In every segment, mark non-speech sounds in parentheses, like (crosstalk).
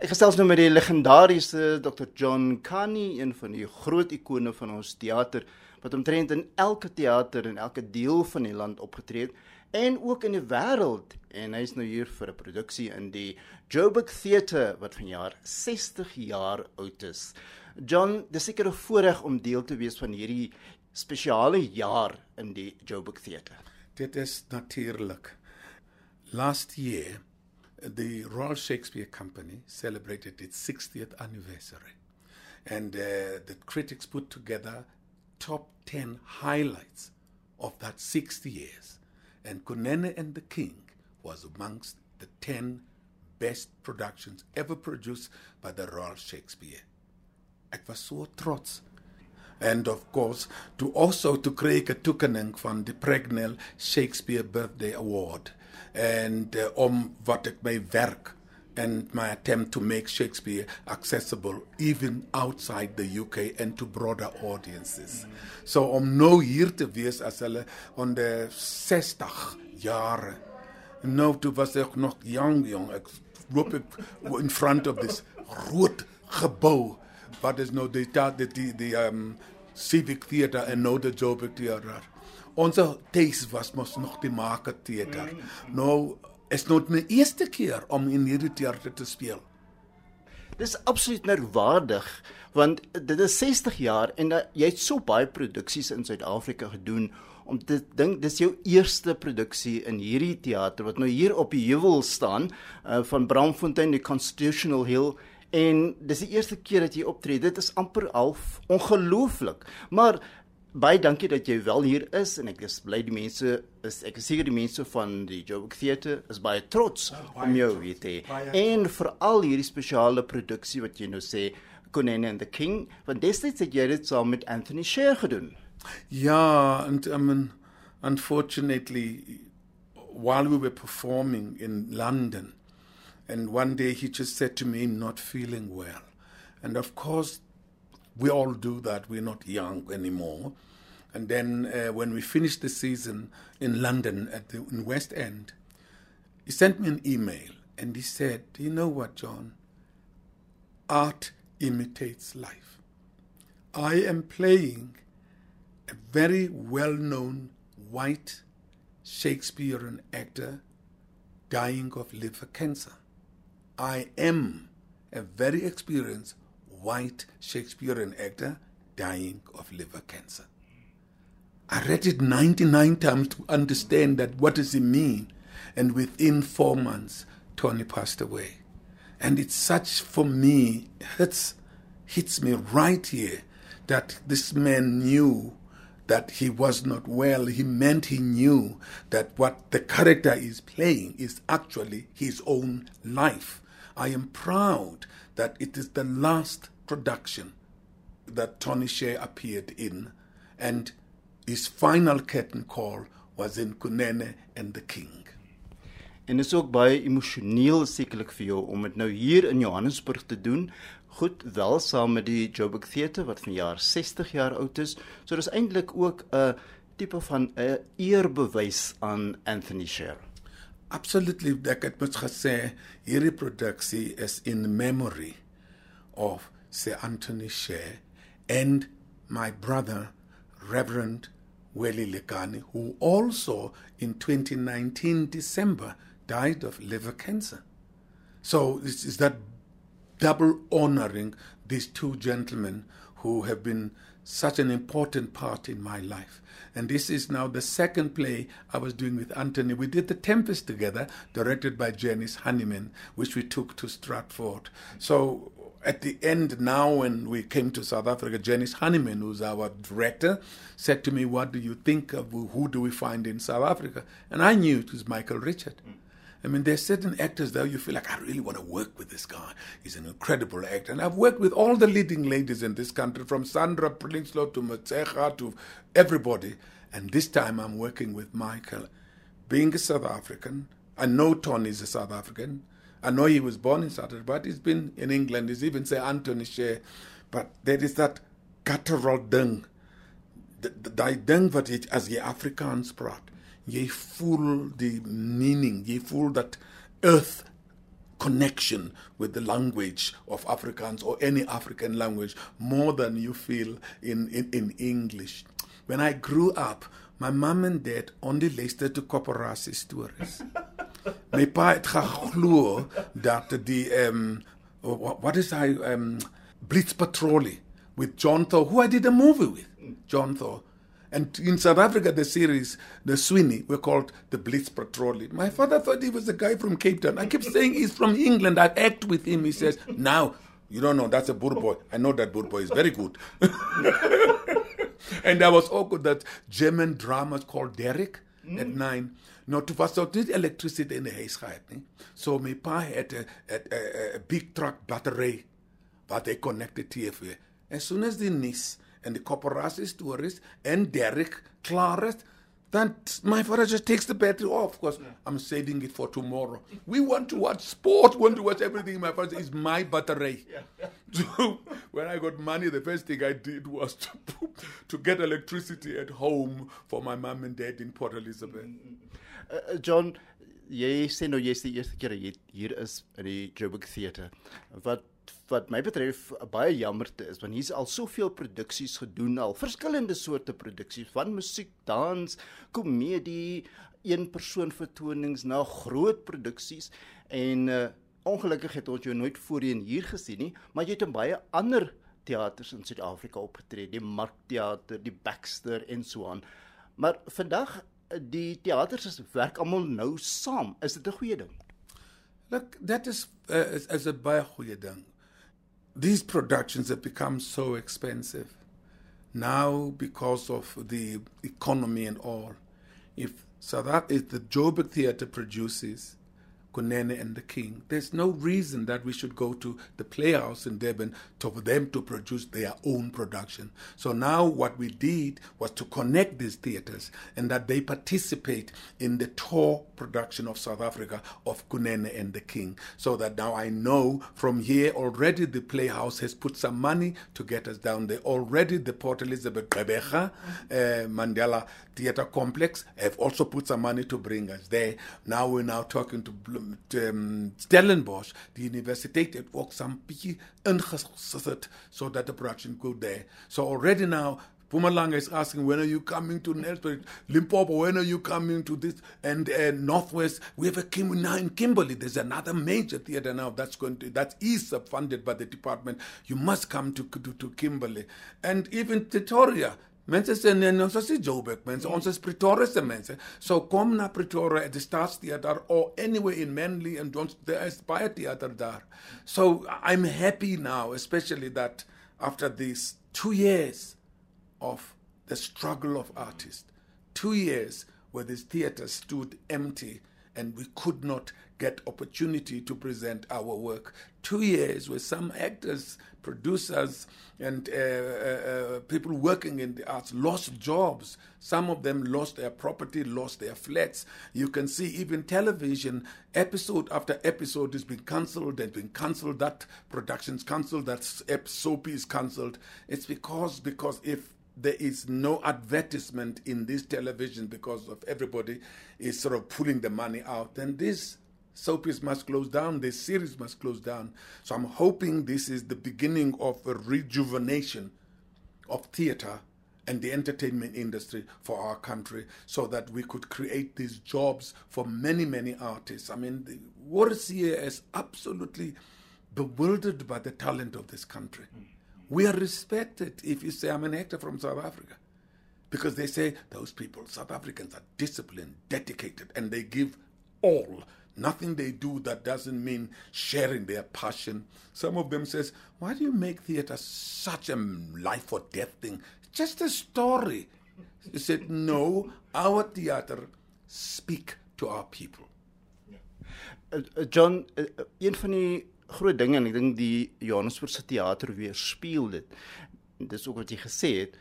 Ek gesels nou met die legendariese Dr. John Kani, een van die groot ikone van ons teater wat omtrent in elke teater en elke deel van die land opgetree het en ook in die wêreld en hy's nou hier vir 'n produksie in die Joburg Theatre wat vanjaar 60 jaar oud is. John, dis seker 'n voorreg om deel te wees van hierdie spesiale jaar in die Joburg Theatre. Dit is natuurlik. Last year the Royal Shakespeare Company celebrated its 60th anniversary and uh, the critics put together top 10 highlights of that 60 years and Kunene and the King was amongst the 10 best productions ever produced by the Royal Shakespeare. Ek was so trots. And of course, to also to 'n toekenning van the Pragnell Shakespeare Birthday Award and uh, om wat ek my werk and my attempt to make Shakespeare accessible even outside the UK and to broader audiences. Mm. So om nou hier te wees as hulle onder 60 jare. Nou toe was ek nog jong jong. Ek loop ek in front of this groot gebou wat is nou die die die um civic theater en nou die Joburg theater. Ons tuis was mos nog die market theater. Nou is nou my eerste keer om in hierdie teater te speel. Dis absoluut merkwaardig want dit is 60 jaar en jy het so baie produksies in Suid-Afrika gedoen om te dink dis jou eerste produksie in hierdie teater wat nou hier op die heuwel staan uh, van Bramfontein die Constitutional Hill en dis die eerste keer dat jy optree. Dit is amper half ongelooflik. Maar baie dankie dat jy wel hier is en ek is bly die mense is ek is seker die mense van die Joburg Theatre is baie trots oh, baie om jou hier te en veral hierdie spesiale produksie wat jy nou sê Kunene and the King want destyds het jy dit saam met Anthony Sher gedoen. Ja and I mean unfortunately while we were performing in London and one day he just said to me not feeling well. And of course we all do that. We're not young anymore. And then uh, when we finished the season in London at the in West End, he sent me an email and he said, "Do you know what, John? Art imitates life. I am playing a very well-known white Shakespearean actor dying of liver cancer. I am a very experienced white Shakespearean actor dying of liver cancer. I read it 99 times to understand that what does it mean? And within four months, Tony passed away. And it's such, for me, hits, hits me right here that this man knew that he was not well. He meant he knew that what the character is playing is actually his own life. I am proud that it is the last production that Tony Shea appeared in, and his final curtain call was in Kunene and the King. En dit is ook baie emosioneel sekerlik vir jou om dit nou hier in Johannesburg te doen. Goed, wel saam met die Joburg Theatre wat vanjaar 60 jaar oud is. So dis eintlik ook 'n tipe van 'n eerbewys aan Anthony Shea. Absolutely, ek het mos gesê hierdie produksie is in memory of Sir Anthony Sher and my brother Reverend Welly Lekani who also in 2019 December died of liver cancer. So this is that double honoring these two gentlemen who have been such an important part in my life. And this is now the second play I was doing with Anthony. We did The Tempest together, directed by Janice Honeyman, which we took to Stratford. So at the end now when we came to South Africa, Janice Honeyman, who's our director, said to me, what do you think of who do we find in South Africa? And I knew it was Michael Richard. Mm. I mean, there's certain actors there you feel like, I really want to work with this guy. He's an incredible actor. And I've worked with all the leading ladies in this country, from Sandra Prinsloo to Matsecha to everybody. And this time I'm working with Michael. Being a South African, I know Tony's a South African. I know he was born in South Africa, but he's been in England. He's even say Anthony Sher. But there is that guttural ding. Daai ding wat as jy Afrikaans praat jy voel the meaning, jy voel that earth connection with the language of Africans or any African language more than you feel in, in, in English. When I grew up, my mom and dad only listened to Koporasi stories. (laughs) my pa het geglo dat die um what is hy um Blitz Patrol with John Thaw, who I did a movie with, John Thaw. And in South Africa, the series, the Sweeney, were called the Blitz Patrol. My father thought he was a guy from Cape Town. I kept saying he's from England. I act with him. He says, now, you don't know, that's a Boer boy. I know that Boer boy is very good. (laughs) and there was also that German drama called Derrick mm. at nine. No, to was ook electricity in the huis gehad. Nie? So my pa had a, a, a, a big truck battery wat hy connected TV. As soon as die nuus and the corporacy stories and Derrick Claret, then my father just takes the battery off because yeah. I'm saving it for tomorrow. We want to watch sport, want to watch everything. My father is my battery. Yeah. So when I got money, the first thing I did was to, to get electricity at home for my mom and dad in Port Elizabeth. Uh, John, jy sê nou jy's die eerste keer hier is in die Joburg Theatre. Wat wat my betref baie jammerte is want hier's al soveel produksies gedoen al verskillende soorte produksies van musiek, dans, komedie, een persoon vertonings na groot produksies en uh, ongelukkig het ons jou nooit voorheen hier gesien nie, maar jy het in baie ander teaters in Suid-Afrika opgetree, die Markteater, die Baxter en so aan. Maar vandag die teaters is werk almal nou saam. Is dit 'n goeie ding? Look, that is uh, is, a baie goeie ding. These productions have become so expensive now because of the economy and all. If so that is the Joburg Theatre produces Kunene and the King. There's no reason that we should go to the Playhouse in Durban for them to produce their own production. So now what we did was to connect these theaters and that they participate in the tour production of South Africa of Kunene and the King. So that now I know from here already the Playhouse has put some money to get us down there. Already the Port Elizabeth Gqeberha, uh, Mandela Theatre Complex I've also put some money to bring us there. Now we're now talking to um, Stellenbosch, the universiteit het ook some bietjie ingesit so that the production go there. So already now Mpumalanga is asking, when are you coming to Nelspruit? Limpopo, when are you coming to this? And uh, Northwest, we have a Kim- now in Kimberley. There's another major theater now that's going to, that is funded by the department. You must come to, to, to Kimberley. And even Pretoria, Mense sê nee, ons is nie Joburg mense, ons is Pretoria se mense. So kom na Pretoria at the Staatstheater or anywhere in Manly and don't there is baie theater daar. So I'm happy now, especially that after these 2 years of the struggle of artists, 2 years where this theater stood empty and we could not get opportunity to present our work. Two years where some actors, producers, and uh, uh, uh, people working in the arts lost jobs. Some of them lost their property, lost their flats. You can see even television, episode after episode has been cancelled, has been cancelled, that production's cancelled, that soap is cancelled. It's because because if there is no advertisement in this television because of everybody is sort of pulling the money out, then this soapies must close down, this series must close down. So I'm hoping this is the beginning of a rejuvenation of theater and the entertainment industry for our country so that we could create these jobs for many, many artists. I mean, the Warsia is absolutely bewildered by the talent of this country. We are respected if you say, I'm an actor from South Africa. Because they say those people, South Africans, are disciplined, dedicated, and they give all Nothing they do that doesn't mean sharing their passion. Some of them says, "Why do you make theater such a life or death thing? Just a story." He said, "No, our theater speak to our people." Uh, uh, John, uh, die groot dinge en ek dink die Johannesburgse teater weer speel dit. Dis ook wat jy gesê het,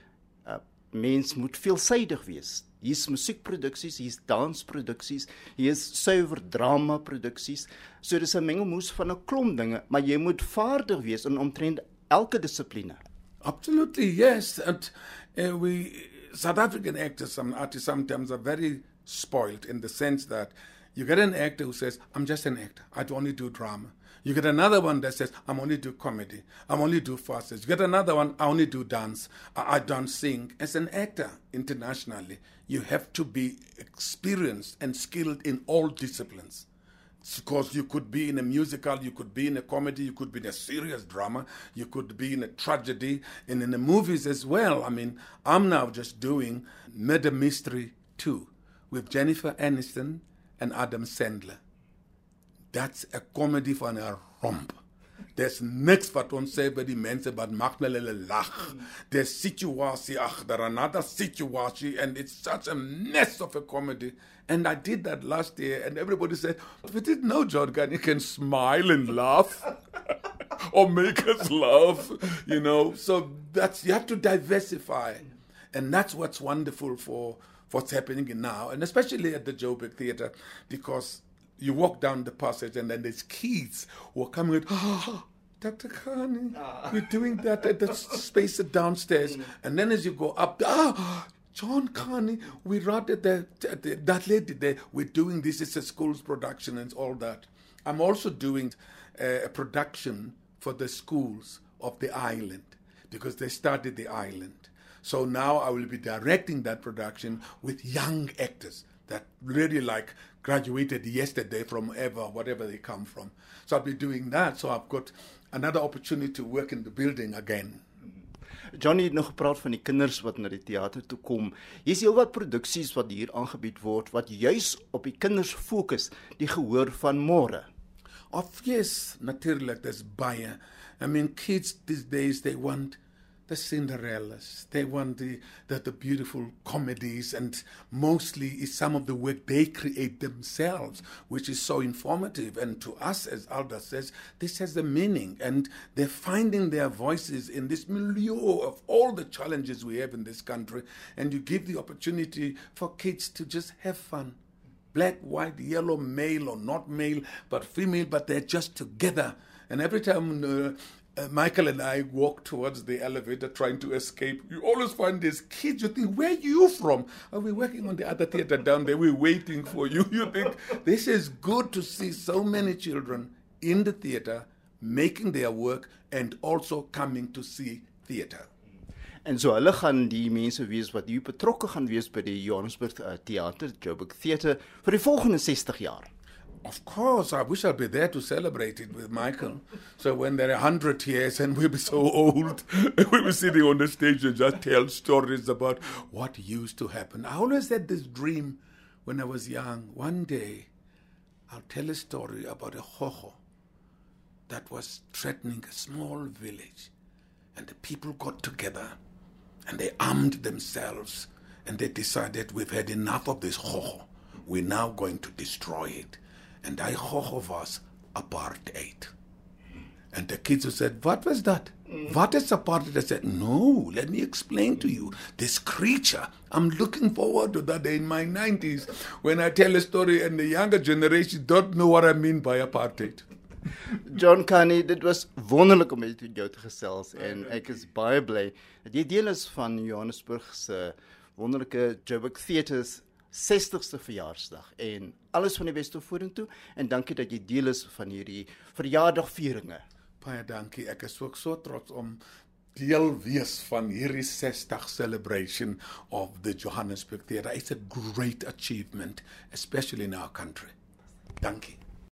uh, mens moet veelsidig wees. Hier's musiekproduksies, hier's dansproduksies, hier's suiwer drama produksies. So dis 'n mengelmoes van 'n klomp dinge, maar jy moet vaardig wees in omtrent elke dissipline. Absolutely, yes. And uh, we South African actors some artists sometimes are very spoiled in the sense that You get an actor who says, I'm just an actor. I only do drama. You get another one that says, I'm only do comedy. I'm only do farces. You get another one, I only do dance. I, I don't sing. As an actor internationally, you have to be experienced and skilled in all disciplines. Because you could be in a musical, you could be in a comedy, you could be in a serious drama, you could be in a tragedy, and in the movies as well. I mean, I'm now just doing Murder Mystery 2 with Jennifer Aniston and Adam Sandler. That's a comedy van 'n romp. There's niks wat ons sê by die mense wat maak hulle lag. There's situasie agter another situation and it's such a mess of a comedy. And I did that last year and everybody said, "We didn't know John Gunn you can smile and laugh." (laughs) or make us laugh, you know. So that's you have to diversify. And that's what's wonderful for what's happening now, and especially at the Joburg Theatre, because you walk down the passage and then there's kids who are coming with, oh, Dr. Kani, ah. we're doing that at the space downstairs. Mm. And then as you go up, ah, John Kani, we wrote at the, the, that lady there, we're doing this, it's a school's production and all that. I'm also doing uh, a production for the schools of the island because they started the island. So now I will be directing that production with young actors that really like graduated yesterday from ever, whatever they come from. So I'll be doing that. So I've got another opportunity to work in the building again. Johnny het nog gepraat van die kinders wat na die teater toe kom. Hier's heelwat produksies wat hier aangebied word wat juis op die kinders fokus, die gehoor van môre. Of yes, natuurlik, there's baie. I mean kids these days they want the Cinderellas. They want the, the, the beautiful comedies, and mostly is some of the work they create themselves, which is so informative. And to us, as Alda says, this has a meaning, and they're finding their voices in this milieu of all the challenges we have in this country. And you give the opportunity for kids to just have fun black, white, yellow, male or not male, but female, but they're just together. And every time uh, Michael and I walk towards the elevator trying to escape. You always find these kids. You think, where are you from? Are we working on the other theater down there? We're waiting for you. (laughs) You think, this is good to see so many children in the theater making their work and also coming to see theater. En so hulle gaan die mense wees wat hier betrokke gaan wees by die Johannesburg uh, Theater, Joburg Theater vir die volgende 60 jaar. Of course, I wish I'd be there to celebrate it with Michael. So when there are 100 years and we'll be so old, (laughs) we'll be sitting on the stage and just tell stories about what used to happen. I always had this dream when I was young. One day, I'll tell a story about a hoho that was threatening a small village. And the people got together and they armed themselves and they decided we've had enough of this hoho. We're now going to destroy it and I of us apartheid. And the kids said, What was that? Mm. What is apartheid? I said, No, let me explain to you. This creature, I'm looking forward to that day in my 90s when I tell a story and the younger generation don't know what I mean by apartheid. John Carney, dit was wonderlik om met jou te gesels en ek is baie bly dat jy deel is van Johannesburg se wonderlike Joburg Theatres 60ste verjaarsdag en alles van die beste vorentoe en dankie dat jy deel is van hierdie verjaardagvieringe. Baie dankie. Ek is ook so trots om deel wees van hierdie 60 celebration of the Johannesburg Theatre. It's a great achievement especially in our country. Dankie.